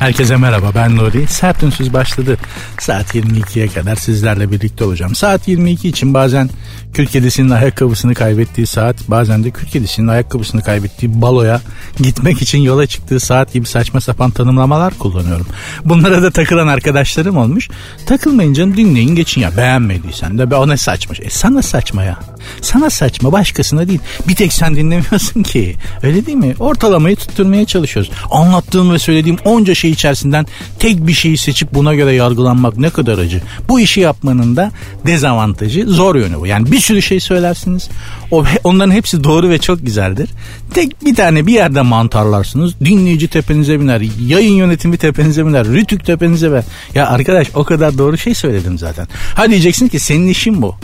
Herkese merhaba ben Nuri. Sert Ünsüz başladı. Saat 22'ye kadar sizlerle birlikte olacağım. Saat 22 için bazen kül kedisinin ayakkabısını kaybettiği saat bazen de kül kedisinin ayakkabısını kaybettiği baloya gitmek için yola çıktığı saat gibi saçma sapan tanımlamalar kullanıyorum. Bunlara da takılan arkadaşlarım olmuş. Takılmayın canım dinleyin geçin ya beğenmediysen de be o ne saçma. E sana saçma ya. Sana saçma başkasına değil. Bir tek sen dinlemiyorsun ki. Öyle değil mi? Ortalamayı tutturmaya çalışıyoruz. Anlattığım ve söylediğim onca şey içerisinden tek bir şeyi seçip buna göre yargılanmak ne kadar acı. Bu işi yapmanın da dezavantajı zor yönü bu. Yani bir sürü şey söylersiniz. O, onların hepsi doğru ve çok güzeldir. Tek bir tane bir yerde mantarlarsınız. Dinleyici tepenize biner. Yayın yönetimi tepenize biner. Rütük tepenize biner. Ya arkadaş o kadar doğru şey söyledim zaten. Ha diyeceksin ki senin işin bu.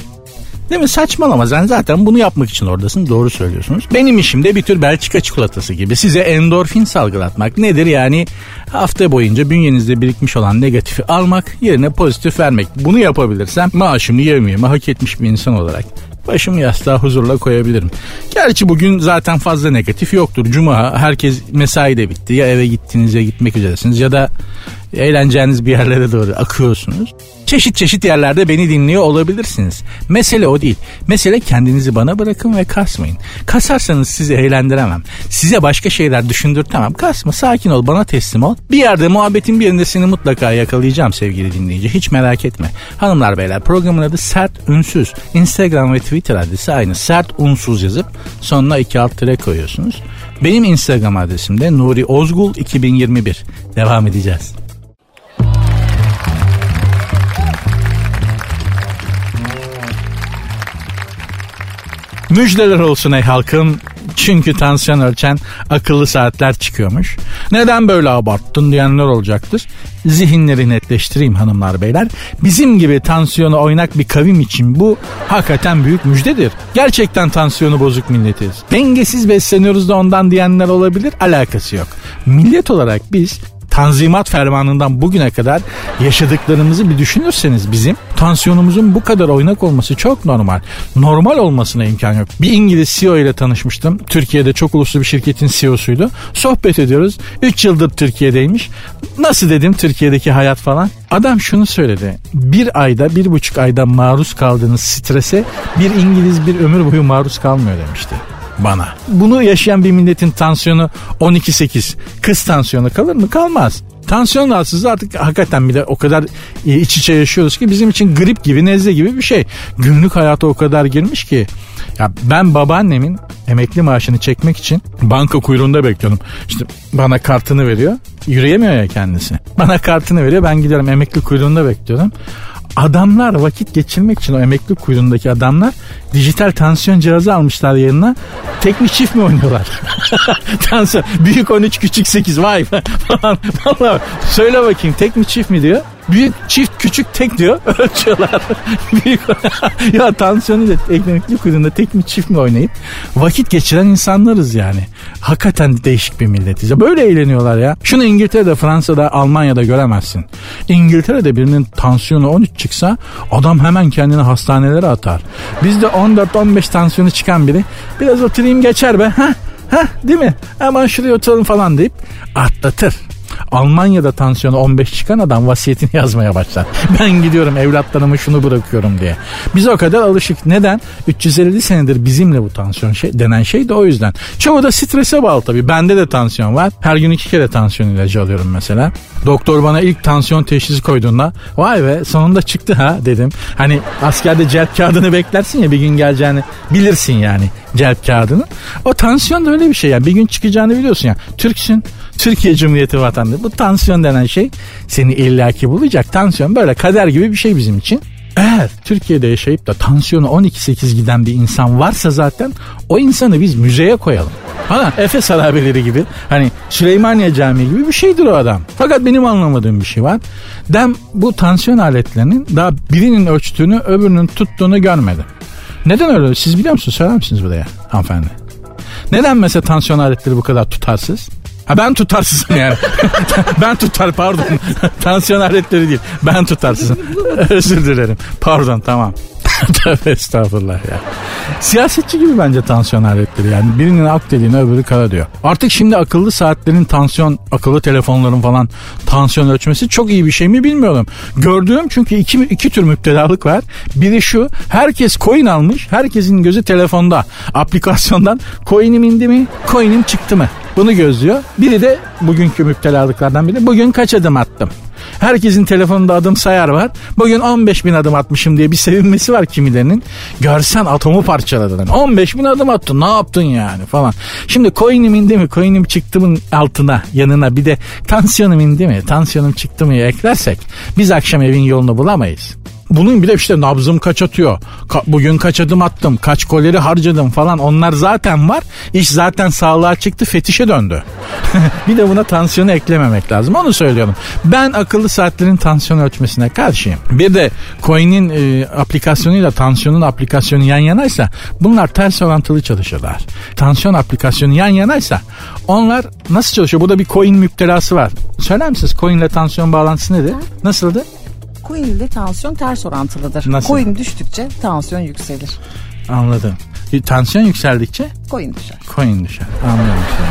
Değil mi? Saçmalama sen zaten bunu yapmak için oradasın. Doğru söylüyorsunuz. Benim işim de bir tür Belçika çikolatası gibi. Size endorfin salgılatmak. Nedir yani? Hafta boyunca bünyenizde birikmiş olan negatifi almak yerine pozitif vermek. Bunu yapabilirsem maaşımı yemeyeme hak etmiş bir insan olarak başımı yastığa huzurla koyabilirim. Gerçi bugün zaten fazla negatif yoktur. Cuma herkes mesai de bitti. Ya eve gittiğiniz ya gitmek üzeresiniz ya da eğleneceğiniz bir yerlere doğru akıyorsunuz. Çeşit çeşit yerlerde beni dinliyor olabilirsiniz. Mesele o değil. Mesele kendinizi bana bırakın ve kasmayın. Kasarsanız sizi eğlendiremem. Size başka şeyler düşündürtemem. Kasma sakin ol bana teslim ol. Bir yerde muhabbetin bir yerinde seni mutlaka yakalayacağım sevgili dinleyici. Hiç merak etme. Hanımlar beyler programın adı Sert Ünsüz. Instagram ve Twitter adresi aynı. Sert Unsuz yazıp sonuna iki alt tire koyuyorsunuz. Benim Instagram adresim de Nuri Ozgul 2021. Devam edeceğiz. Müjdeler olsun ey halkım. Çünkü tansiyon ölçen akıllı saatler çıkıyormuş. Neden böyle abarttın diyenler olacaktır. Zihinleri netleştireyim hanımlar beyler. Bizim gibi tansiyonu oynak bir kavim için bu hakikaten büyük müjdedir. Gerçekten tansiyonu bozuk milletiz. Dengesiz besleniyoruz da ondan diyenler olabilir. Alakası yok. Millet olarak biz Tanzimat Fermanı'ndan bugüne kadar yaşadıklarımızı bir düşünürseniz bizim tansiyonumuzun bu kadar oynak olması çok normal. Normal olmasına imkan yok. Bir İngiliz CEO ile tanışmıştım. Türkiye'de çok uluslu bir şirketin CEO'suydu. Sohbet ediyoruz. 3 yıldır Türkiye'deymiş. Nasıl dedim Türkiye'deki hayat falan. Adam şunu söyledi. Bir ayda, bir buçuk ayda maruz kaldığınız strese bir İngiliz bir ömür boyu maruz kalmıyor demişti bana. Bunu yaşayan bir milletin tansiyonu 12-8. Kız tansiyonu kalır mı? Kalmaz. Tansiyon rahatsızlığı artık hakikaten bile o kadar e, iç içe yaşıyoruz ki bizim için grip gibi nezle gibi bir şey. Günlük hayata o kadar girmiş ki. Ya ben babaannemin emekli maaşını çekmek için banka kuyruğunda bekliyorum. İşte bana kartını veriyor. Yürüyemiyor ya kendisi. Bana kartını veriyor ben gidiyorum emekli kuyruğunda bekliyorum adamlar vakit geçirmek için o emekli kuyruğundaki adamlar dijital tansiyon cihazı almışlar yanına. Tek mi çift mi oynuyorlar? tansiyon büyük 13 küçük 8 vay falan. Vallahi söyle bakayım tek mi çift mi diyor. Büyük çift küçük tek diyor ölçüyorlar. Büyük ya tansiyonu da eklemekli kuyruğunda tek mi çift mi oynayıp vakit geçiren insanlarız yani. Hakikaten değişik bir milletiz. Böyle eğleniyorlar ya. Şunu İngiltere'de, Fransa'da, Almanya'da göremezsin. İngiltere'de birinin tansiyonu 13 çıksa adam hemen kendini hastanelere atar. Bizde 14-15 tansiyonu çıkan biri biraz oturayım geçer be. Ha, ha değil mi? Hemen şuraya oturalım falan deyip atlatır. Almanya'da tansiyonu 15 çıkan adam vasiyetini yazmaya başlar. Ben gidiyorum evlatlarıma şunu bırakıyorum diye. Biz o kadar alışık. Neden? 350 senedir bizimle bu tansiyon şey, denen şey de o yüzden. Çoğu da strese bağlı tabii. Bende de tansiyon var. Her gün iki kere tansiyon ilacı alıyorum mesela. Doktor bana ilk tansiyon teşhisi koyduğunda vay be sonunda çıktı ha dedim. Hani askerde celp kağıdını beklersin ya bir gün geleceğini bilirsin yani celp kağıdını. O tansiyon da öyle bir şey yani bir gün çıkacağını biliyorsun ya. Türksün Türkiye Cumhuriyeti vatandaşı. Bu tansiyon denen şey seni illaki bulacak. Tansiyon böyle kader gibi bir şey bizim için. Eğer Türkiye'de yaşayıp da tansiyonu 12-8 giden bir insan varsa zaten o insanı biz müzeye koyalım. Ha Efes harabeleri gibi hani Süleymaniye Camii gibi bir şeydir o adam. Fakat benim anlamadığım bir şey var. Dem bu tansiyon aletlerinin daha birinin ölçtüğünü öbürünün tuttuğunu görmedim. Neden öyle? Siz biliyor musunuz? Söyler misiniz buraya hanımefendi? Neden mesela tansiyon aletleri bu kadar tutarsız? Ha ben tutarsızım yani. ben tutar pardon. Tansiyon aletleri değil. Ben tutarsızım. Özür dilerim. Pardon tamam. Tövbe estağfurullah ya. Siyasetçi gibi bence tansiyon aletleri yani. Birinin ak dediğine öbürü kara diyor. Artık şimdi akıllı saatlerin tansiyon, akıllı telefonların falan tansiyon ölçmesi çok iyi bir şey mi bilmiyorum. Gördüğüm çünkü iki, iki tür müptelalık var. Biri şu herkes coin almış. Herkesin gözü telefonda. Aplikasyondan coin'im indi mi? Coin'im çıktı mı? Bunu gözlüyor. Biri de bugünkü müptelalıklardan biri. Bugün kaç adım attım? Herkesin telefonunda adım sayar var. Bugün 15 bin adım atmışım diye bir sevinmesi var kimilerinin. Görsen atomu parçaladın. 15 bin adım attın ne yaptın yani falan. Şimdi coin'im indi mi coin'im çıktı mı altına yanına bir de tansiyonum indi mi tansiyonum çıktı mı eklersek biz akşam evin yolunu bulamayız. Bunun bir de işte nabzım kaç atıyor. Ka- bugün kaç adım attım. Kaç koleri harcadım falan. Onlar zaten var. İş zaten sağlığa çıktı. Fetişe döndü. bir de buna tansiyonu eklememek lazım. Onu söylüyorum. Ben akıllı saatlerin tansiyon ölçmesine karşıyım. Bir de coin'in e, aplikasyonuyla tansiyonun aplikasyonu yan yanaysa bunlar ters orantılı çalışırlar. Tansiyon aplikasyonu yan yanaysa onlar nasıl çalışıyor? Burada bir coin müptelası var. Söyler misiniz coin ile tansiyon bağlantısı nedir? Nasıldı? Coin ile tansiyon ters orantılıdır. Nasıl? Coin düştükçe tansiyon yükselir. Anladım. E, Tansiyon yükseldikçe Coin düşer. coin düşer. Anlıyorum seni.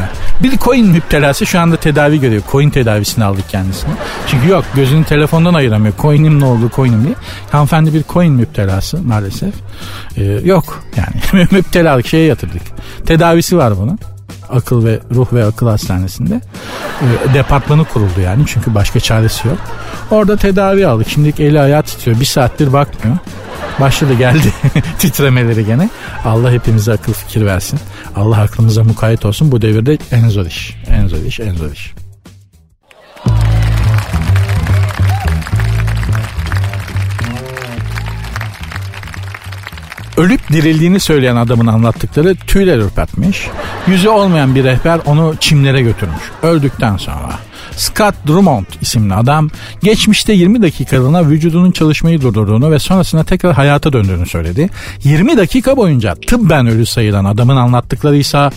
Evet. Bir coin müptelası şu anda tedavi görüyor. Coin tedavisini aldık kendisine. Çünkü yok gözünü telefondan ayıramıyor. Coin'im ne oldu coin'im diye. Hanımefendi bir coin müptelası maalesef. Ee, yok yani müptelalık şeye yatırdık. Tedavisi var bunun. Akıl ve ruh ve akıl hastanesinde. Ee, departmanı kuruldu yani çünkü başka çaresi yok. Orada tedavi aldık. Şimdilik eli ayağı titriyor. Bir saattir bakmıyor. Başladı geldi titremeleri gene. Allah hepimize akıl fikir versin. Allah aklımıza mukayyet olsun. Bu devirde en zor iş. En zor iş, en zor iş. Ölüp dirildiğini söyleyen adamın anlattıkları tüyler ürpertmiş. Yüzü olmayan bir rehber onu çimlere götürmüş. Öldükten sonra. Scott Drummond isimli adam geçmişte 20 dakikalığına vücudunun çalışmayı durdurduğunu ve sonrasında tekrar hayata döndüğünü söyledi. 20 dakika boyunca tıbben ölü sayılan adamın anlattıkları ise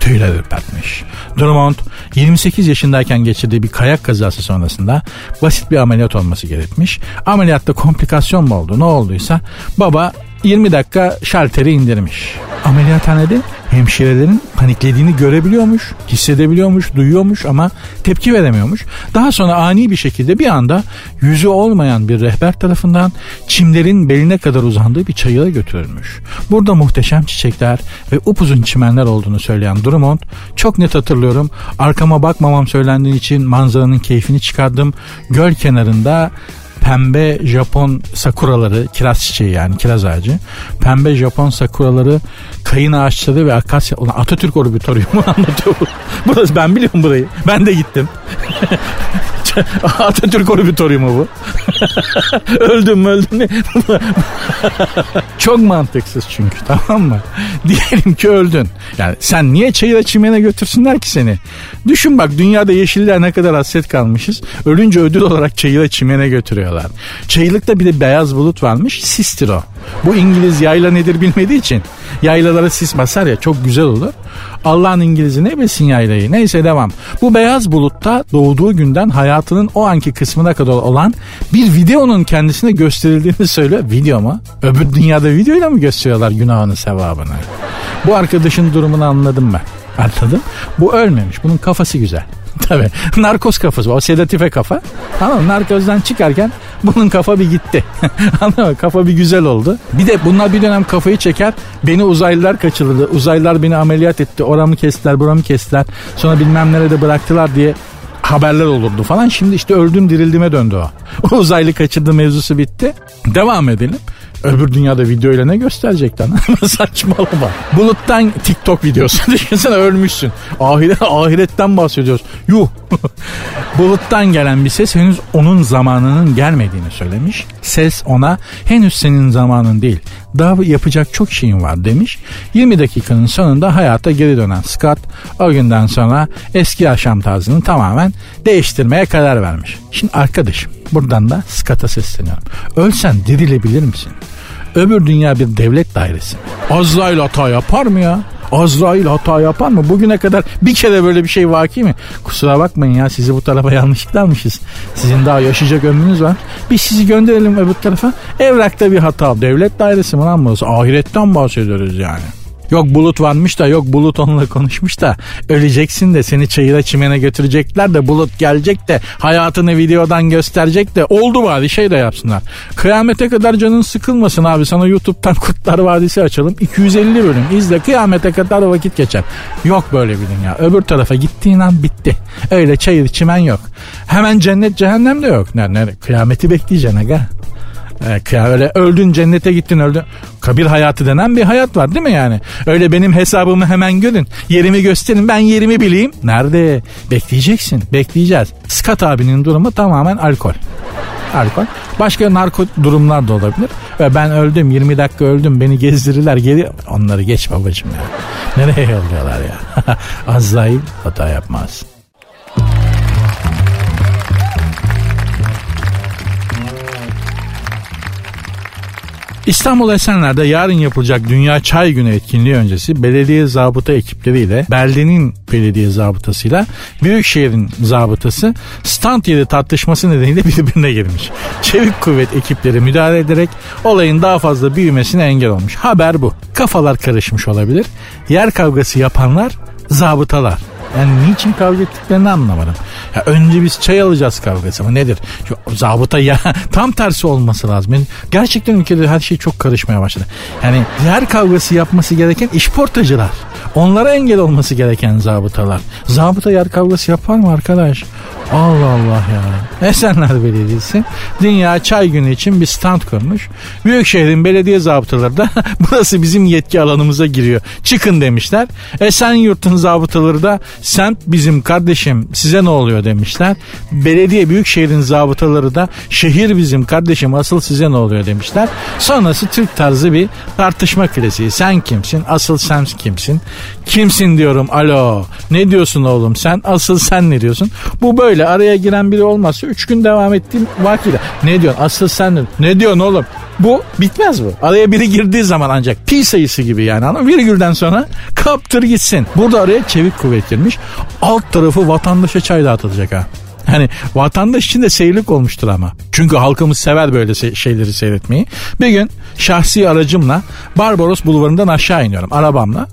tüyler ürpertmiş. Drummond 28 yaşındayken geçirdiği bir kayak kazası sonrasında basit bir ameliyat olması gerekmiş. Ameliyatta komplikasyon mu oldu ne olduysa baba 20 dakika şalteri indirmiş. Ameliyathanede hemşirelerin paniklediğini görebiliyormuş, hissedebiliyormuş, duyuyormuş ama tepki veremiyormuş. Daha sonra ani bir şekilde bir anda yüzü olmayan bir rehber tarafından çimlerin beline kadar uzandığı bir çayıra götürülmüş. Burada muhteşem çiçekler ve upuzun çimenler olduğunu söyleyen Drummond çok net hatırlıyorum. Arkama bakmamam söylendiği için manzaranın keyfini çıkardım. Göl kenarında pembe Japon sakuraları, kiraz çiçeği yani kiraz ağacı. Pembe Japon sakuraları, kayın ağaçları ve akasya. Ulan Atatürk Orbitoryumu anlatıyor. Burası ben biliyorum burayı. Ben de gittim. Atatürk Orbitoryumu bu. öldüm öldüm. Çok mantıksız çünkü tamam mı? Diyelim ki öldün. Yani sen niye çayıra çimene götürsünler ki seni? Düşün bak dünyada yeşiller ne kadar hasret kalmışız. Ölünce ödül olarak çayıra çimene götürüyorlar. Çayılıkta bir de beyaz bulut varmış. Sistir o. Bu İngiliz yayla nedir bilmediği için yaylalara sis basar ya çok güzel olur. Allah'ın İngiliz'i ne bilsin yaylayı. Neyse devam. Bu beyaz bulutta doğduğu günden hayatının o anki kısmına kadar olan bir videonun kendisine gösterildiğini söylüyor. Video mu? Öbür dünyada videoyla mı gösteriyorlar günahını sevabını? Bu arkadaşın durumunu anladım ben. Anladım. Bu ölmemiş. Bunun kafası güzel. Tabii. Narkoz kafası. O sedatife kafa. Mı? Narkozdan çıkarken bunun kafa bir gitti. Anladın mı? Kafa bir güzel oldu. Bir de bunlar bir dönem kafayı çeker. Beni uzaylılar kaçırdı. Uzaylılar beni ameliyat etti. Oramı kestiler, buramı kestiler. Sonra bilmem nerede bıraktılar diye haberler olurdu falan. Şimdi işte öldüm dirildiğime döndü o. O uzaylı kaçırdı mevzusu bitti. Devam edelim. Öbür dünyada videoyla ne gösterecek lan? Saçmalama. Buluttan TikTok videosu. Düşünsene ölmüşsün. Ahiret, ahiretten bahsediyoruz. Yuh. Buluttan gelen bir ses henüz onun zamanının gelmediğini söylemiş. Ses ona henüz senin zamanın değil. Daha yapacak çok şeyin var demiş. 20 dakikanın sonunda hayata geri dönen Scott o günden sonra eski yaşam tarzını tamamen değiştirmeye karar vermiş. Şimdi arkadaşım buradan da Scott'a sesleniyorum. Ölsen dirilebilir misin? Öbür dünya bir devlet dairesi? Azrail hata yapar mı ya? Azrail hata yapar mı? Bugüne kadar bir kere böyle bir şey vaki mi? Kusura bakmayın ya sizi bu tarafa yanlışlıkla almışız. Sizin daha yaşayacak ömrünüz var. Biz sizi gönderelim öbür tarafa. Evrakta bir hata. Devlet dairesi mi lan burası? Ahiretten bahsediyoruz yani. Yok bulut varmış da yok bulut onunla konuşmuş da öleceksin de seni çayıra çimene götürecekler de bulut gelecek de hayatını videodan gösterecek de oldu bari şey de yapsınlar. Kıyamete kadar canın sıkılmasın abi sana YouTube'dan Kurtlar Vadisi açalım 250 bölüm izle kıyamete kadar vakit geçer. Yok böyle bir dünya öbür tarafa gittiğin an bitti. Öyle çayır çimen yok. Hemen cennet cehennem de yok. Ne, ne, kıyameti bekleyeceksin aga. E, öyle öldün cennete gittin öldün. Kabir hayatı denen bir hayat var değil mi yani? Öyle benim hesabımı hemen görün. Yerimi gösterin ben yerimi bileyim. Nerede? Bekleyeceksin. Bekleyeceğiz. Scott abinin durumu tamamen alkol. Alkol. Başka narko durumlar da olabilir. Ve ben öldüm 20 dakika öldüm beni gezdirirler geri. Onları geç babacım ya. Nereye yolluyorlar ya? Azrail hata yapmaz. İstanbul Esenler'de yarın yapılacak Dünya Çay Günü etkinliği öncesi belediye zabıta ekipleriyle beldenin belediye zabıtasıyla Büyükşehir'in zabıtası stand yeri tartışması nedeniyle birbirine girmiş. Çevik kuvvet ekipleri müdahale ederek olayın daha fazla büyümesine engel olmuş. Haber bu. Kafalar karışmış olabilir. Yer kavgası yapanlar zabıtalar. Yani niçin kavga ettiklerini anlamadım. Ya önce biz çay alacağız kavgası mı nedir? Şu zabıta ya tam tersi olması lazım. Yani gerçekten ülkede her şey çok karışmaya başladı. Yani yer kavgası yapması gereken işportacılar. Onlara engel olması gereken zabıtalar. Zabıta yer kavgası yapar mı arkadaş? Allah Allah ya. Esenler Belediyesi Dünya Çay Günü için bir stand kurmuş. Büyükşehir'in belediye zabıtaları da burası bizim yetki alanımıza giriyor. Çıkın demişler. Esenyurt'un zabıtaları da semt bizim kardeşim size ne oluyor demişler. Belediye Büyükşehir'in zabıtaları da şehir bizim kardeşim asıl size ne oluyor demişler. Sonrası Türk tarzı bir tartışma klasiği. Sen kimsin? Asıl sen kimsin? Kimsin diyorum. Alo. Ne diyorsun oğlum sen? Asıl sen ne diyorsun? Bu böyle araya giren biri olmazsa 3 gün devam ettiğim vakiyle. Ne diyorsun? Asıl sen ne diyorsun oğlum? Bu bitmez bu. Araya biri girdiği zaman ancak pi sayısı gibi yani ama virgülden sonra kaptır gitsin. Burada araya çevik kuvvet girmiş. Alt tarafı vatandaşa çay dağıtılacak ha. Hani vatandaş için de seyirlik olmuştur ama. Çünkü halkımız sever böyle şeyleri seyretmeyi. Bir gün şahsi aracımla Barbaros Bulvarı'ndan aşağı iniyorum arabamla.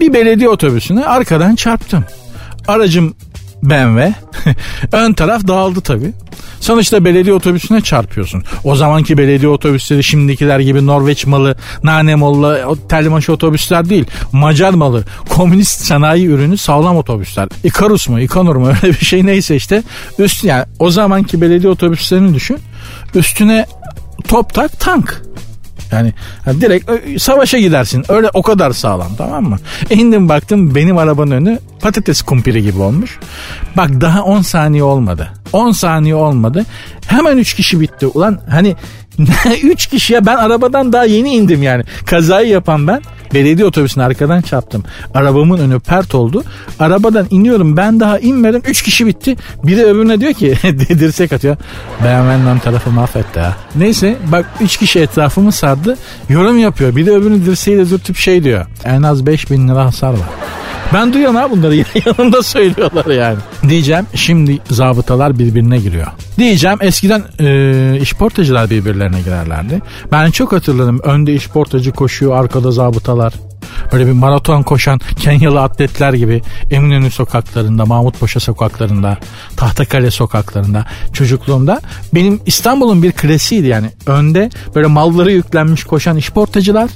Bir belediye otobüsüne arkadan çarptım. Aracım BMW. Ön taraf dağıldı tabii. Sonuçta belediye otobüsüne çarpıyorsun. O zamanki belediye otobüsleri şimdikiler gibi Norveç malı, nane malı, telmaşı otobüsler değil. Macar malı, komünist sanayi ürünü sağlam otobüsler. Ikarus mu, Ikanur mu öyle bir şey neyse işte. Üst yani o zamanki belediye otobüslerini düşün. Üstüne top tak tank. Yani, yani direkt savaşa gidersin. Öyle o kadar sağlam tamam mı? E indim baktım benim arabanın önü patates kumpiri gibi olmuş. Bak daha 10 saniye olmadı. 10 saniye olmadı. Hemen 3 kişi bitti. Ulan hani 3 kişiye ben arabadan daha yeni indim yani. Kazayı yapan ben. Belediye otobüsünü arkadan çarptım. Arabamın önü pert oldu. Arabadan iniyorum ben daha inmedim. Üç kişi bitti. Biri öbürüne diyor ki dirsek atıyor. Ön tarafı mahvetti ha. Neyse bak üç kişi etrafımı sardı. Yorum yapıyor. Bir de öbürünü dirseğiyle dürtüp şey diyor. En az 5000 lira hasar var. Ben duyuyorum ha bunları yanında söylüyorlar yani. Diyeceğim şimdi zabıtalar birbirine giriyor. Diyeceğim eskiden e, işportacılar birbirlerine girerlerdi. Ben çok hatırladım önde işportacı koşuyor arkada zabıtalar. Böyle bir maraton koşan Kenyalı atletler gibi Eminönü sokaklarında, Mahmut Paşa sokaklarında, Tahtakale sokaklarında çocukluğumda benim İstanbul'un bir klasiğiydi yani. Önde böyle malları yüklenmiş koşan işportacılar,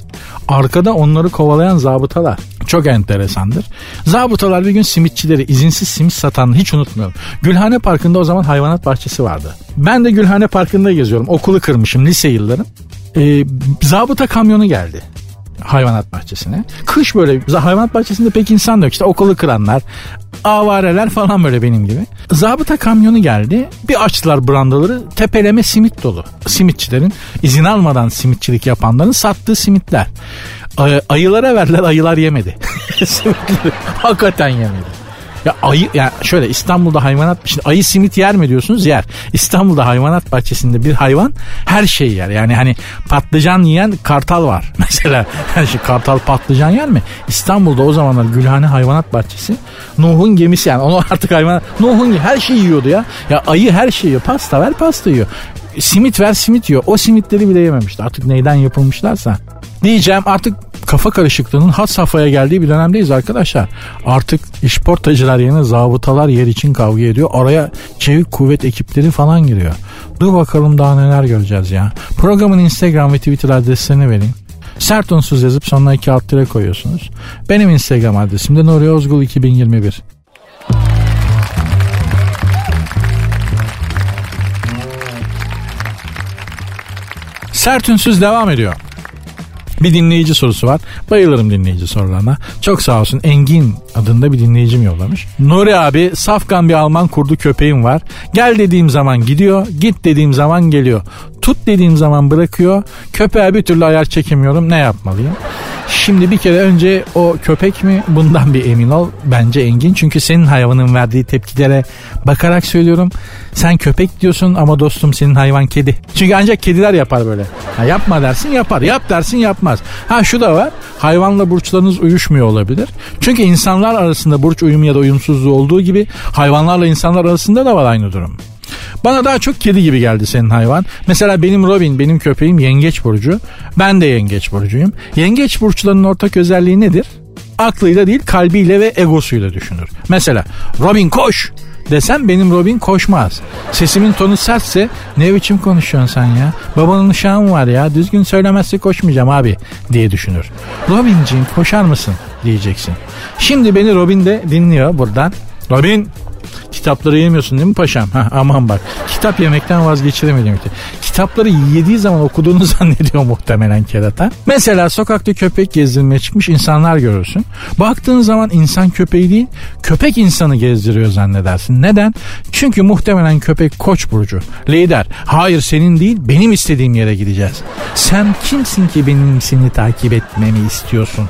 arkada onları kovalayan zabıtalar. Çok enteresandır. Zabıtalar bir gün simitçileri izinsiz simit satan hiç unutmuyorum. Gülhane Parkı'nda o zaman hayvanat bahçesi vardı. Ben de Gülhane Parkı'nda geziyorum. Okulu kırmışım lise yıllarım. Ee, zabıta kamyonu geldi hayvanat bahçesine. Kış böyle hayvanat bahçesinde pek insan da yok. İşte okulu kıranlar, avareler falan böyle benim gibi. Zabıta kamyonu geldi. Bir açtılar brandaları tepeleme simit dolu. Simitçilerin izin almadan simitçilik yapanların sattığı simitler. Ay- ayılara verdiler ayılar yemedi. Hakikaten yemedi. Ya ayı ya şöyle İstanbul'da hayvanat şimdi ayı simit yer mi diyorsunuz? Yer. İstanbul'da hayvanat bahçesinde bir hayvan her şeyi yer. Yani hani patlıcan yiyen kartal var. Mesela yani şu kartal patlıcan yer mi? İstanbul'da o zamanlar Gülhane Hayvanat Bahçesi Nuh'un gemisi yani onu artık hayvan Nuh'un her şeyi yiyordu ya. Ya ayı her şeyi yiyor. Pasta ver pasta yiyor. Simit ver simit yiyor. O simitleri bile yememişti. Artık neyden yapılmışlarsa. Diyeceğim artık kafa karışıklığının hat safhaya geldiği bir dönemdeyiz arkadaşlar. Artık işportacılar yerine zabıtalar yer için kavga ediyor. Araya çevik kuvvet ekipleri falan giriyor. Dur bakalım daha neler göreceğiz ya. Programın Instagram ve Twitter adreslerini vereyim. Sert unsuz yazıp sonuna iki alt koyuyorsunuz. Benim Instagram adresim de Nuri Ozgul 2021. Sert unsuz devam ediyor. Bir dinleyici sorusu var. Bayılırım dinleyici sorularına. Çok sağ olsun Engin adında bir dinleyicim yollamış. Nuri abi safkan bir Alman kurdu köpeğim var. Gel dediğim zaman gidiyor. Git dediğim zaman geliyor. Tut dediğim zaman bırakıyor. Köpeğe bir türlü ayar çekemiyorum. Ne yapmalıyım? Şimdi bir kere önce o köpek mi bundan bir emin ol. Bence Engin. Çünkü senin hayvanın verdiği tepkilere bakarak söylüyorum. Sen köpek diyorsun ama dostum senin hayvan kedi. Çünkü ancak kediler yapar böyle. Ha, yapma dersin yapar. Yap dersin yapmaz. Ha şu da var. Hayvanla burçlarınız uyuşmuyor olabilir. Çünkü insanlar arasında burç uyumu ya da uyumsuzluğu olduğu gibi hayvanlarla insanlar arasında da var aynı durum. Bana daha çok kedi gibi geldi senin hayvan. Mesela benim Robin, benim köpeğim yengeç burcu. Ben de yengeç burcuyum. Yengeç burçlarının ortak özelliği nedir? Aklıyla değil kalbiyle ve egosuyla düşünür. Mesela Robin koş desem benim Robin koşmaz. Sesimin tonu sertse ne biçim konuşuyorsun sen ya? Babanın uşağı var ya düzgün söylemezse koşmayacağım abi diye düşünür. Robinciğim koşar mısın diyeceksin. Şimdi beni Robin de dinliyor buradan. Robin Kitapları yemiyorsun değil mi paşam? Heh, aman bak. Kitap yemekten vazgeçiremedim. Işte. Kitapları yediği zaman okuduğunu zannediyor muhtemelen kerata. Mesela sokakta köpek gezdirmeye çıkmış insanlar görürsün. Baktığın zaman insan köpeği değil, köpek insanı gezdiriyor zannedersin. Neden? Çünkü muhtemelen köpek koç burcu. Lider, hayır senin değil benim istediğim yere gideceğiz. Sen kimsin ki benim seni takip etmemi istiyorsun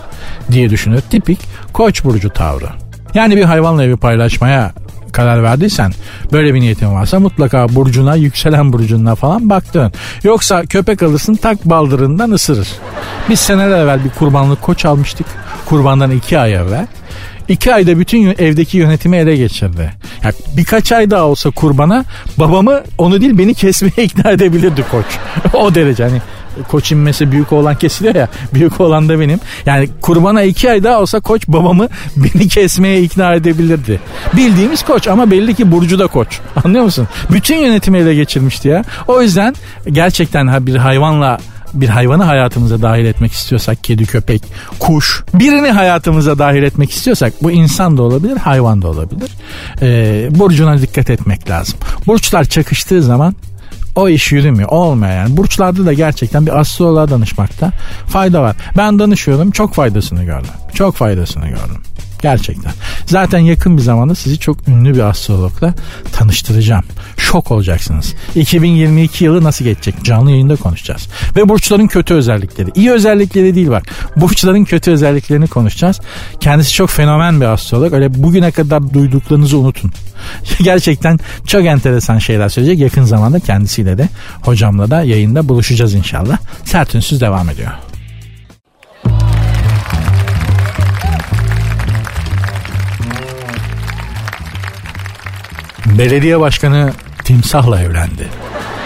diye düşünür. Tipik koç burcu tavrı. Yani bir hayvanla evi paylaşmaya karar verdiysen böyle bir niyetin varsa mutlaka burcuna yükselen burcuna falan baktın. Yoksa köpek alırsın tak baldırından ısırır. Biz seneler evvel bir kurbanlık koç almıştık. Kurbandan iki ay evvel. İki ayda bütün evdeki yönetimi ele geçirdi. Yani birkaç ay daha olsa kurbana babamı onu değil beni kesmeye ikna edebilirdi koç. o derece hani koç inmesi büyük olan kesiliyor ya. Büyük olan da benim. Yani kurbana iki ay daha olsa koç babamı beni kesmeye ikna edebilirdi. Bildiğimiz koç ama belli ki Burcu da koç. Anlıyor musun? Bütün yönetimi ele geçirmişti ya. O yüzden gerçekten bir hayvanla bir hayvanı hayatımıza dahil etmek istiyorsak kedi, köpek, kuş birini hayatımıza dahil etmek istiyorsak bu insan da olabilir hayvan da olabilir. Ee, burcuna dikkat etmek lazım. Burçlar çakıştığı zaman o iş yürümüyor. Olmuyor yani. Burçlarda da gerçekten bir astroloğa danışmakta fayda var. Ben danışıyorum. Çok faydasını gördüm. Çok faydasını gördüm. Gerçekten. Zaten yakın bir zamanda sizi çok ünlü bir astrologla tanıştıracağım. Şok olacaksınız. 2022 yılı nasıl geçecek? Canlı yayında konuşacağız. Ve burçların kötü özellikleri. İyi özellikleri değil bak. Burçların kötü özelliklerini konuşacağız. Kendisi çok fenomen bir astrolog. Öyle bugüne kadar duyduklarınızı unutun. Gerçekten çok enteresan şeyler söyleyecek. Yakın zamanda kendisiyle de hocamla da yayında buluşacağız inşallah. Sert Ünsüz devam ediyor. Belediye başkanı timsahla evlendi.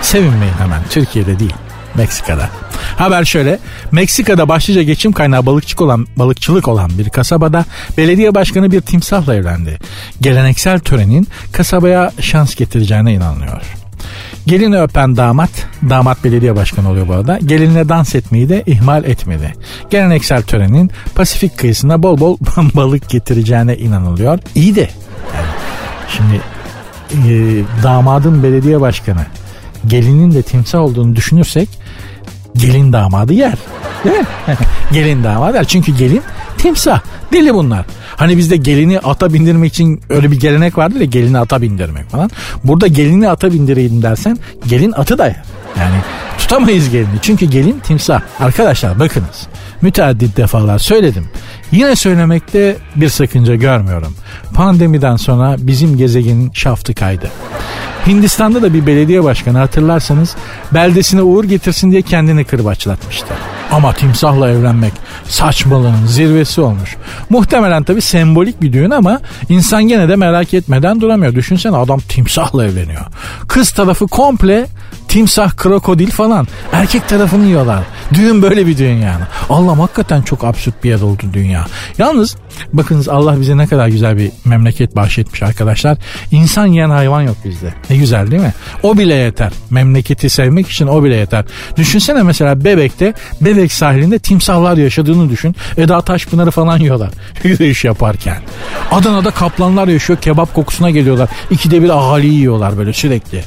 Sevinmeyin hemen Türkiye'de değil Meksika'da. Haber şöyle. Meksika'da başlıca geçim kaynağı balıkçılık olan, balıkçılık olan bir kasabada belediye başkanı bir timsahla evlendi. Geleneksel törenin kasabaya şans getireceğine inanılıyor. Gelini öpen damat, damat belediye başkanı oluyor bu arada. Gelinle dans etmeyi de ihmal etmedi. Geleneksel törenin Pasifik kıyısına bol bol balık getireceğine inanılıyor. İyi de yani şimdi damadın belediye başkanı gelinin de timsah olduğunu düşünürsek gelin damadı yer. Değil mi? gelin damadı yer. Çünkü gelin timsah. Deli bunlar. Hani bizde gelini ata bindirmek için öyle bir gelenek vardır ya gelini ata bindirmek falan. Burada gelini ata bindireyim dersen gelin atı da yer. Yani tutamayız gelini. Çünkü gelin timsah. Arkadaşlar bakınız. Müteaddit defalar söyledim. Yine söylemekte bir sakınca görmüyorum. Pandemiden sonra bizim gezegenin şaftı kaydı. Hindistan'da da bir belediye başkanı hatırlarsanız beldesine uğur getirsin diye kendini kırbaçlatmıştı. Ama timsahla evlenmek saçmalığın zirvesi olmuş. Muhtemelen tabi sembolik bir düğün ama insan gene de merak etmeden duramıyor. Düşünsene adam timsahla evleniyor. Kız tarafı komple timsah, krokodil falan. Erkek tarafını yiyorlar. Düğün böyle bir düğün yani. Allah hakikaten çok absürt bir yer oldu dünya. Yalnız bakınız Allah bize ne kadar güzel bir memleket bahşetmiş arkadaşlar. İnsan yiyen hayvan yok bizde. Ne güzel değil mi? O bile yeter. Memleketi sevmek için o bile yeter. Düşünsene mesela Bebek'te Bebek sahilinde timsahlar yaşadığını düşün. Eda Taşpınar'ı falan yiyorlar. Yürüyüş yaparken. Adana'da kaplanlar yaşıyor. Kebap kokusuna geliyorlar. İkide bir ahali yiyorlar böyle sürekli.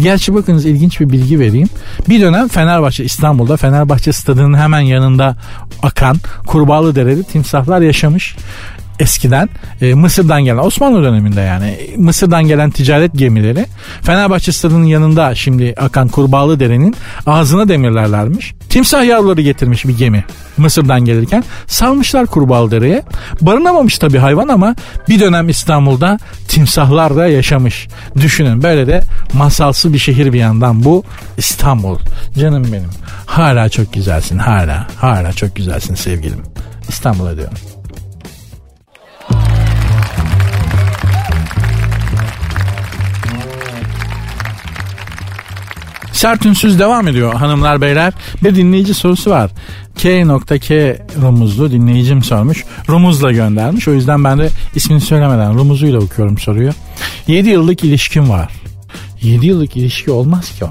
Gerçi bakınız ilginç bir bilgi vereyim. Bir dönem Fenerbahçe İstanbul'da Fenerbahçe stadının hemen yanında akan Kurbağalı Dereli timsahlar yaşamış eskiden e, Mısır'dan gelen Osmanlı döneminde yani Mısır'dan gelen ticaret gemileri Fenerbahçe stadının yanında şimdi akan Kurbağalı Dere'nin ağzına demirlerlermiş. Timsah yavruları getirmiş bir gemi Mısır'dan gelirken salmışlar Kurbağalı Dere'ye. Barınamamış tabi hayvan ama bir dönem İstanbul'da timsahlar da yaşamış. Düşünün böyle de masalsı bir şehir bir yandan bu İstanbul. Canım benim. Hala çok güzelsin hala. Hala çok güzelsin sevgilim. İstanbul'a diyorum. Sert ünsüz devam ediyor hanımlar beyler. Bir dinleyici sorusu var. K.K. Rumuzlu dinleyicim sormuş. Rumuz'la göndermiş. O yüzden ben de ismini söylemeden Rumuz'uyla okuyorum soruyu. 7 yıllık ilişkim var. 7 yıllık ilişki olmaz ki o.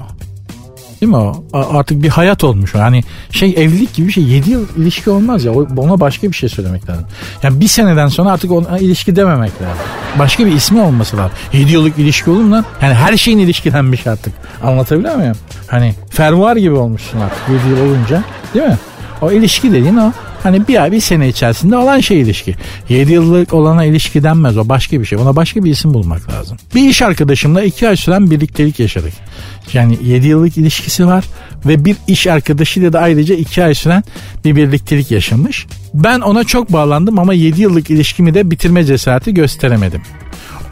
Değil mi o? Artık bir hayat olmuş o. Yani şey evlilik gibi bir şey. 7 yıl ilişki olmaz ya. Ona başka bir şey söylemek lazım. Yani bir seneden sonra artık ona ilişki dememek lazım. Başka bir ismi olması lazım. 7 yıllık ilişki olur mu lan? Yani her şeyin ilişkilenmiş artık. Anlatabiliyor muyum? Hani fermuar gibi olmuşsun artık 7 yıl olunca. Değil mi? O ilişki dediğin o. Hani bir ay bir sene içerisinde olan şey ilişki. 7 yıllık olana ilişki denmez o başka bir şey. Ona başka bir isim bulmak lazım. Bir iş arkadaşımla 2 ay süren birliktelik yaşadık. Yani 7 yıllık ilişkisi var ve bir iş arkadaşıyla da ayrıca 2 ay süren bir birliktelik yaşamış. Ben ona çok bağlandım ama 7 yıllık ilişkimi de bitirme cesareti gösteremedim.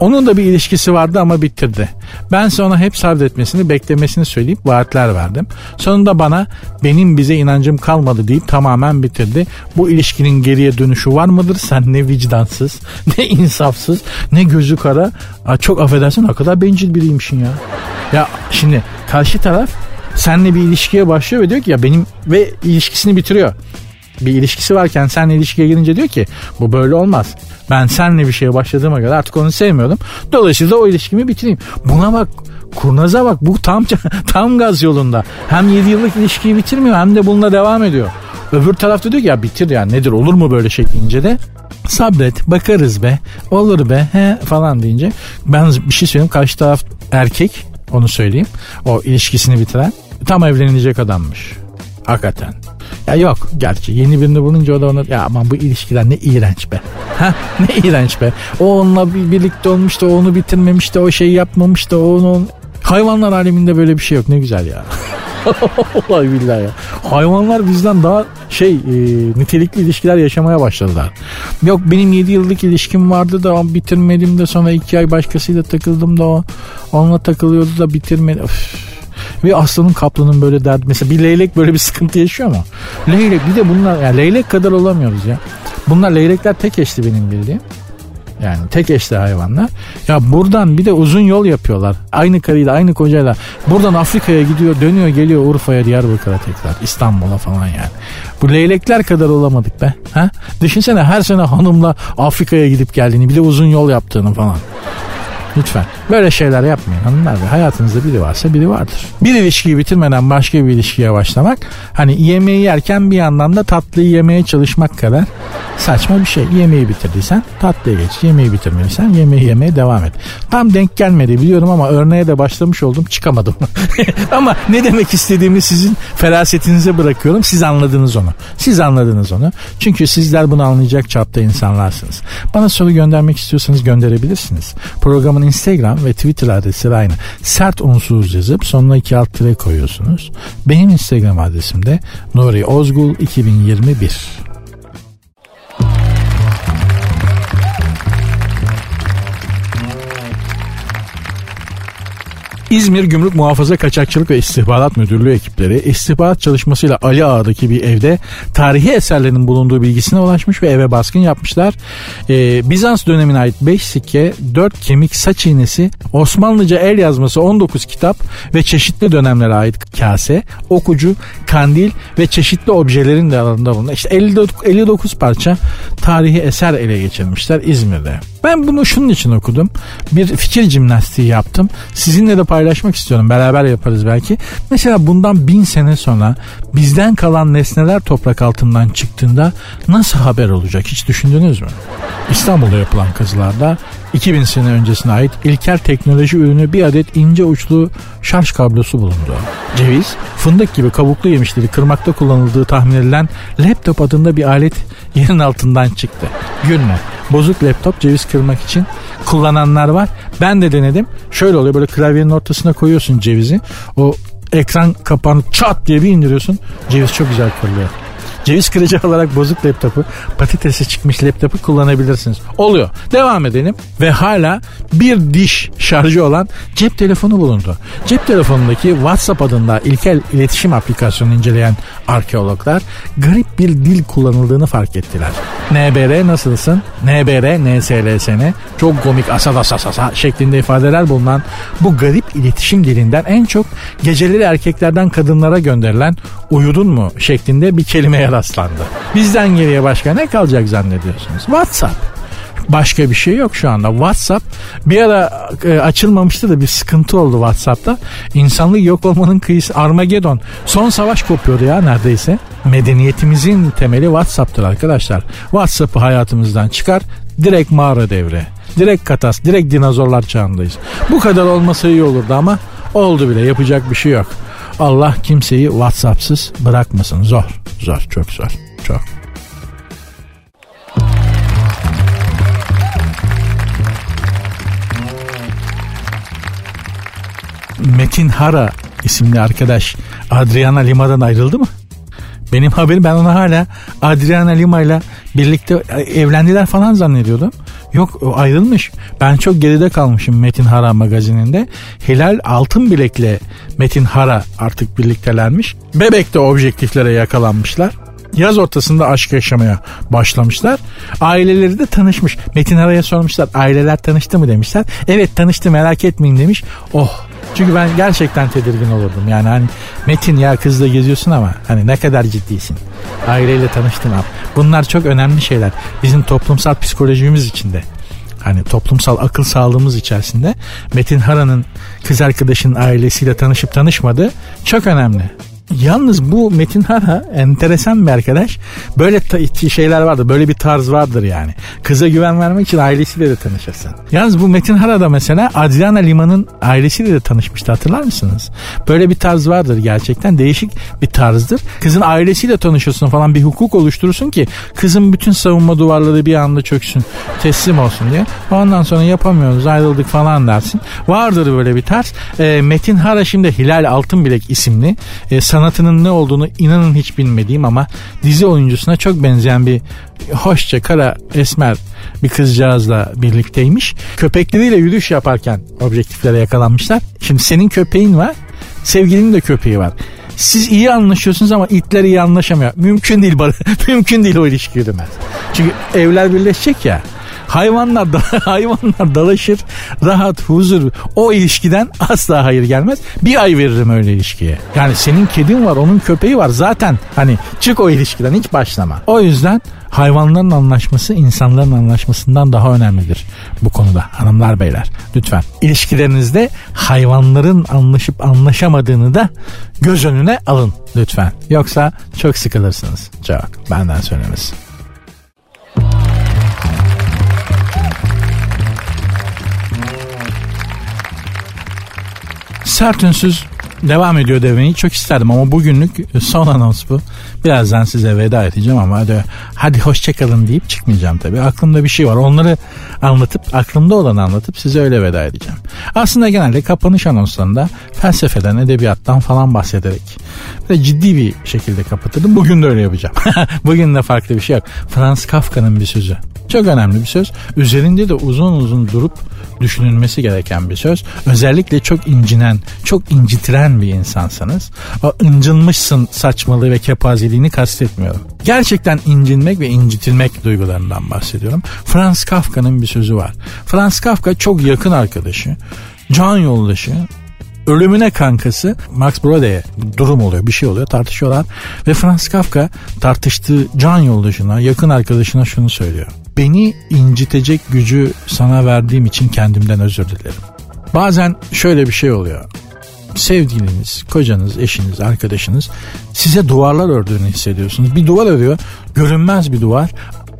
Onun da bir ilişkisi vardı ama bitirdi. Ben ona hep sabretmesini, beklemesini söyleyip vaatler verdim. Sonunda bana benim bize inancım kalmadı deyip tamamen bitirdi. Bu ilişkinin geriye dönüşü var mıdır? Sen ne vicdansız, ne insafsız, ne gözü kara. Çok affedersin o kadar bencil biriymişsin ya. Ya şimdi karşı taraf seninle bir ilişkiye başlıyor ve diyor ki ya benim ve ilişkisini bitiriyor bir ilişkisi varken seninle ilişkiye girince diyor ki bu böyle olmaz. Ben seninle bir şeye başladığıma göre artık onu sevmiyordum. Dolayısıyla o ilişkimi bitireyim. Buna bak kurnaza bak bu tam tam gaz yolunda. Hem 7 yıllık ilişkiyi bitirmiyor hem de bununla devam ediyor. Öbür tarafta diyor ki ya bitir ya nedir olur mu böyle şey deyince de sabret bakarız be olur be he falan deyince ben bir şey söyleyeyim karşı taraf erkek onu söyleyeyim o ilişkisini bitiren tam evlenecek adammış hakikaten ya yok gerçi yeni birini bulunca o da ona ya aman bu ilişkiler ne iğrenç be. Ha ne iğrenç be. O onunla bir birlikte olmuş da onu bitirmemiş de o şeyi yapmamış da onun hayvanlar aleminde böyle bir şey yok ne güzel ya. Vallahi billahi ya. Hayvanlar bizden daha şey e, nitelikli ilişkiler yaşamaya başladılar. Yok benim 7 yıllık ilişkim vardı da bitirmedim de sonra 2 ay başkasıyla takıldım da o onunla takılıyordu da bitirmedim. Öf. Ve aslanın kaplanın böyle derdi. Mesela bir leylek böyle bir sıkıntı yaşıyor mu? Leylek bir de bunlar yani leylek kadar olamıyoruz ya. Bunlar leylekler tek eşli benim bildiğim. Yani tek eşli hayvanlar. Ya buradan bir de uzun yol yapıyorlar. Aynı karıyla aynı kocayla. Buradan Afrika'ya gidiyor dönüyor geliyor Urfa'ya Diyarbakır'a tekrar İstanbul'a falan yani. Bu leylekler kadar olamadık be. Ha? Düşünsene her sene hanımla Afrika'ya gidip geldiğini bir de uzun yol yaptığını falan. Lütfen. Böyle şeyler yapmayın hanımlar ve hayatınızda biri varsa biri vardır. Bir ilişkiyi bitirmeden başka bir ilişkiye başlamak hani yemeği yerken bir yandan da tatlıyı yemeye çalışmak kadar saçma bir şey. Yemeği bitirdiysen tatlıya geç. Yemeği bitirmediysen yemeği yemeye devam et. Tam denk gelmedi biliyorum ama örneğe de başlamış oldum çıkamadım. ama ne demek istediğimi sizin ferasetinize bırakıyorum. Siz anladınız onu. Siz anladınız onu. Çünkü sizler bunu anlayacak çapta insanlarsınız. Bana soru göndermek istiyorsanız gönderebilirsiniz. Programın Instagram ve Twitter adresi aynı. Sert unsuz yazıp sonuna iki alt tire koyuyorsunuz. Benim Instagram adresim de Nuri Ozgul 2021. İzmir Gümrük Muhafaza Kaçakçılık ve İstihbarat Müdürlüğü ekipleri istihbarat çalışmasıyla Ali Ağa'daki bir evde tarihi eserlerin bulunduğu bilgisine ulaşmış ve eve baskın yapmışlar. Ee, Bizans dönemine ait 5 sikke, 4 kemik saç iğnesi, Osmanlıca el yazması 19 kitap ve çeşitli dönemlere ait kase, okucu, kandil ve çeşitli objelerin de alanında bulunan işte 59, 59 parça tarihi eser ele geçirmişler İzmir'de. Ben bunu şunun için okudum. Bir fikir jimnastiği yaptım. Sizinle de paylaşmak istiyorum. Beraber yaparız belki. Mesela bundan bin sene sonra bizden kalan nesneler toprak altından çıktığında nasıl haber olacak hiç düşündünüz mü? İstanbul'da yapılan kazılarda 2000 sene öncesine ait ilkel teknoloji ürünü bir adet ince uçlu şarj kablosu bulundu. Ceviz, fındık gibi kabuklu yemişleri kırmakta kullanıldığı tahmin edilen laptop adında bir alet yerin altından çıktı. Gülme. Bozuk laptop ceviz kırmak için kullananlar var. Ben de denedim. Şöyle oluyor böyle klavyenin ortasına koyuyorsun cevizi. O ekran kapağını çat diye bir indiriyorsun. Ceviz çok güzel kırılıyor. Ceviz kırıcı olarak bozuk laptopu, patatesi çıkmış laptopu kullanabilirsiniz. Oluyor. Devam edelim. Ve hala bir diş şarjı olan cep telefonu bulundu. Cep telefonundaki WhatsApp adında ilkel iletişim aplikasyonunu inceleyen arkeologlar garip bir dil kullanıldığını fark ettiler. NBR nasılsın? NBR, NSLSN, çok komik asal asal asal şeklinde ifadeler bulunan bu garip iletişim dilinden en çok geceleri erkeklerden kadınlara gönderilen uyudun mu şeklinde bir rastlandı. Bizden geriye başka ne kalacak zannediyorsunuz? WhatsApp. Başka bir şey yok şu anda. WhatsApp bir ara e, açılmamıştı da bir sıkıntı oldu WhatsApp'ta. İnsanlık yok olmanın kıyısı Armageddon. Son savaş kopuyordu ya neredeyse. Medeniyetimizin temeli WhatsApp'tır arkadaşlar. WhatsApp'ı hayatımızdan çıkar. Direkt mağara devre. Direkt katas. Direkt dinozorlar çağındayız. Bu kadar olmasa iyi olurdu ama oldu bile yapacak bir şey yok. Allah kimseyi WhatsApp'sız bırakmasın. Zor. Zor. Çok zor. Çok. Metin Hara isimli arkadaş Adriana Lima'dan ayrıldı mı? Benim haberim ben onu hala Adriana Lima ile birlikte evlendiler falan zannediyordum. Yok ayrılmış. Ben çok geride kalmışım Metin Hara magazininde. Hilal Altın Bilek'le Metin Hara artık birliktelermiş. Bebek'te objektiflere yakalanmışlar. Yaz ortasında aşk yaşamaya başlamışlar. Aileleri de tanışmış. Metin Hara'ya sormuşlar aileler tanıştı mı demişler. Evet tanıştı merak etmeyin demiş. Oh çünkü ben gerçekten tedirgin olurdum. Yani hani Metin ya kızla geziyorsun ama hani ne kadar ciddisin. Aileyle tanıştın abi. Bunlar çok önemli şeyler. Bizim toplumsal psikolojimiz içinde. Hani toplumsal akıl sağlığımız içerisinde Metin Hara'nın kız arkadaşının ailesiyle tanışıp tanışmadığı çok önemli. Yalnız bu Metin Hara enteresan bir arkadaş. Böyle ta- şeyler vardır. Böyle bir tarz vardır yani. Kıza güven vermek için ailesiyle de tanışırsın. Yalnız bu Metin Hara da mesela Adriana Lima'nın ailesiyle de tanışmıştı hatırlar mısınız? Böyle bir tarz vardır gerçekten. Değişik bir tarzdır. Kızın ailesiyle tanışıyorsun falan bir hukuk oluşturursun ki kızın bütün savunma duvarları bir anda çöksün. Teslim olsun diye. Ondan sonra yapamıyoruz ayrıldık falan dersin. Vardır böyle bir tarz. E, Metin Hara şimdi Hilal Altınbilek isimli e, sanatının ne olduğunu inanın hiç bilmediğim ama dizi oyuncusuna çok benzeyen bir hoşça kara esmer bir kızcağızla birlikteymiş. Köpekleriyle yürüyüş yaparken objektiflere yakalanmışlar. Şimdi senin köpeğin var, sevgilinin de köpeği var. Siz iyi anlaşıyorsunuz ama itler iyi anlaşamıyor. Mümkün değil mümkün değil o ilişki yürümez. Çünkü evler birleşecek ya. Hayvanlar da, hayvanlar dalaşır, rahat, huzur. O ilişkiden asla hayır gelmez. Bir ay veririm öyle ilişkiye. Yani senin kedin var, onun köpeği var. Zaten hani çık o ilişkiden hiç başlama. O yüzden hayvanların anlaşması insanların anlaşmasından daha önemlidir bu konuda hanımlar beyler. Lütfen ilişkilerinizde hayvanların anlaşıp anlaşamadığını da göz önüne alın lütfen. Yoksa çok sıkılırsınız. Çok benden söylemesi. Sert ünsüz devam ediyor demeyi çok isterdim ama bugünlük son anons bu. Birazdan size veda edeceğim ama hadi, hadi hoşçakalın deyip çıkmayacağım tabii. Aklımda bir şey var. Onları anlatıp aklımda olanı anlatıp size öyle veda edeceğim. Aslında genelde kapanış anonslarında felsefeden, edebiyattan falan bahsederek ve ciddi bir şekilde kapatırdım. Bugün de öyle yapacağım. Bugün de farklı bir şey yok. Franz Kafka'nın bir sözü. Çok önemli bir söz. Üzerinde de uzun uzun durup düşünülmesi gereken bir söz. Özellikle çok incinen, çok incitiren bir insansanız o incınmışsın saçmalığı ve kepazeliğini kastetmiyorum. Gerçekten incinmek ve incitilmek duygularından bahsediyorum. Franz Kafka'nın bir sözü var. Franz Kafka çok yakın arkadaşı, can yoldaşı, ölümüne kankası Max Brode'ye durum oluyor bir şey oluyor tartışıyorlar ve Franz Kafka tartıştığı can yoldaşına yakın arkadaşına şunu söylüyor. Beni incitecek gücü sana verdiğim için kendimden özür dilerim. Bazen şöyle bir şey oluyor. Sevgiliniz, kocanız, eşiniz, arkadaşınız size duvarlar ördüğünü hissediyorsunuz. Bir duvar örüyor, görünmez bir duvar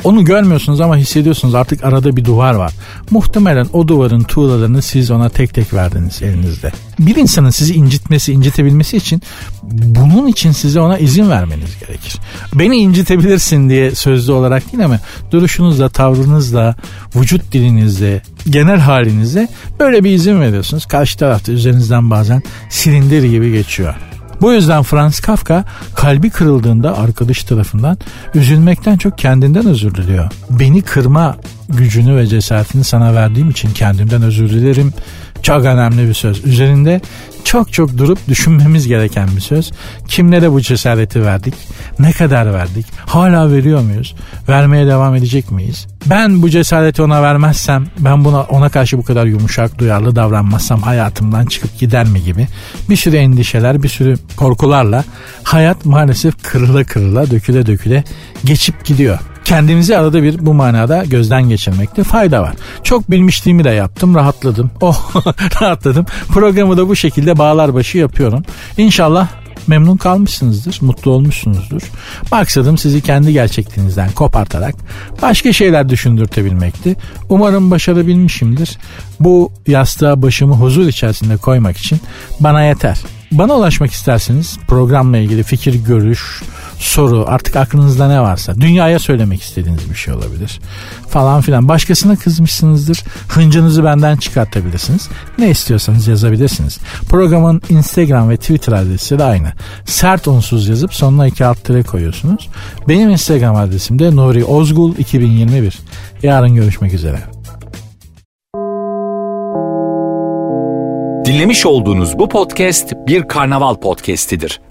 onu görmüyorsunuz ama hissediyorsunuz artık arada bir duvar var. Muhtemelen o duvarın tuğlalarını siz ona tek tek verdiniz elinizde. Bir insanın sizi incitmesi, incitebilmesi için bunun için size ona izin vermeniz gerekir. Beni incitebilirsin diye sözlü olarak değil ama duruşunuzla, tavrınızla, vücut dilinizle, genel halinizle böyle bir izin veriyorsunuz. Karşı tarafta üzerinizden bazen silindir gibi geçiyor. Bu yüzden Franz Kafka kalbi kırıldığında arkadaş tarafından üzülmekten çok kendinden özür diliyor. Beni kırma gücünü ve cesaretini sana verdiğim için kendimden özür dilerim. Çok önemli bir söz. Üzerinde çok çok durup düşünmemiz gereken bir söz. Kimlere bu cesareti verdik? Ne kadar verdik? Hala veriyor muyuz? Vermeye devam edecek miyiz? Ben bu cesareti ona vermezsem, ben buna ona karşı bu kadar yumuşak, duyarlı davranmazsam hayatımdan çıkıp gider mi gibi bir sürü endişeler, bir sürü korkularla hayat maalesef kırıla kırıla, döküle döküle geçip gidiyor kendimizi arada bir bu manada gözden geçirmekte fayda var. Çok bilmişliğimi de yaptım, rahatladım. Oh, rahatladım. Programı da bu şekilde bağlar başı yapıyorum. İnşallah memnun kalmışsınızdır, mutlu olmuşsunuzdur. Maksadım sizi kendi gerçekliğinizden kopartarak başka şeyler düşündürtebilmekti. Umarım başarabilmişimdir. Bu yastığa başımı huzur içerisinde koymak için bana yeter. Bana ulaşmak isterseniz programla ilgili fikir, görüş, soru artık aklınızda ne varsa dünyaya söylemek istediğiniz bir şey olabilir falan filan. Başkasına kızmışsınızdır. Hıncınızı benden çıkartabilirsiniz. Ne istiyorsanız yazabilirsiniz. Programın Instagram ve Twitter adresi de aynı. Sert unsuz yazıp sonuna iki alt tere koyuyorsunuz. Benim Instagram adresim de Nuri Ozgul 2021. Yarın görüşmek üzere. Dinlemiş olduğunuz bu podcast bir karnaval podcastidir.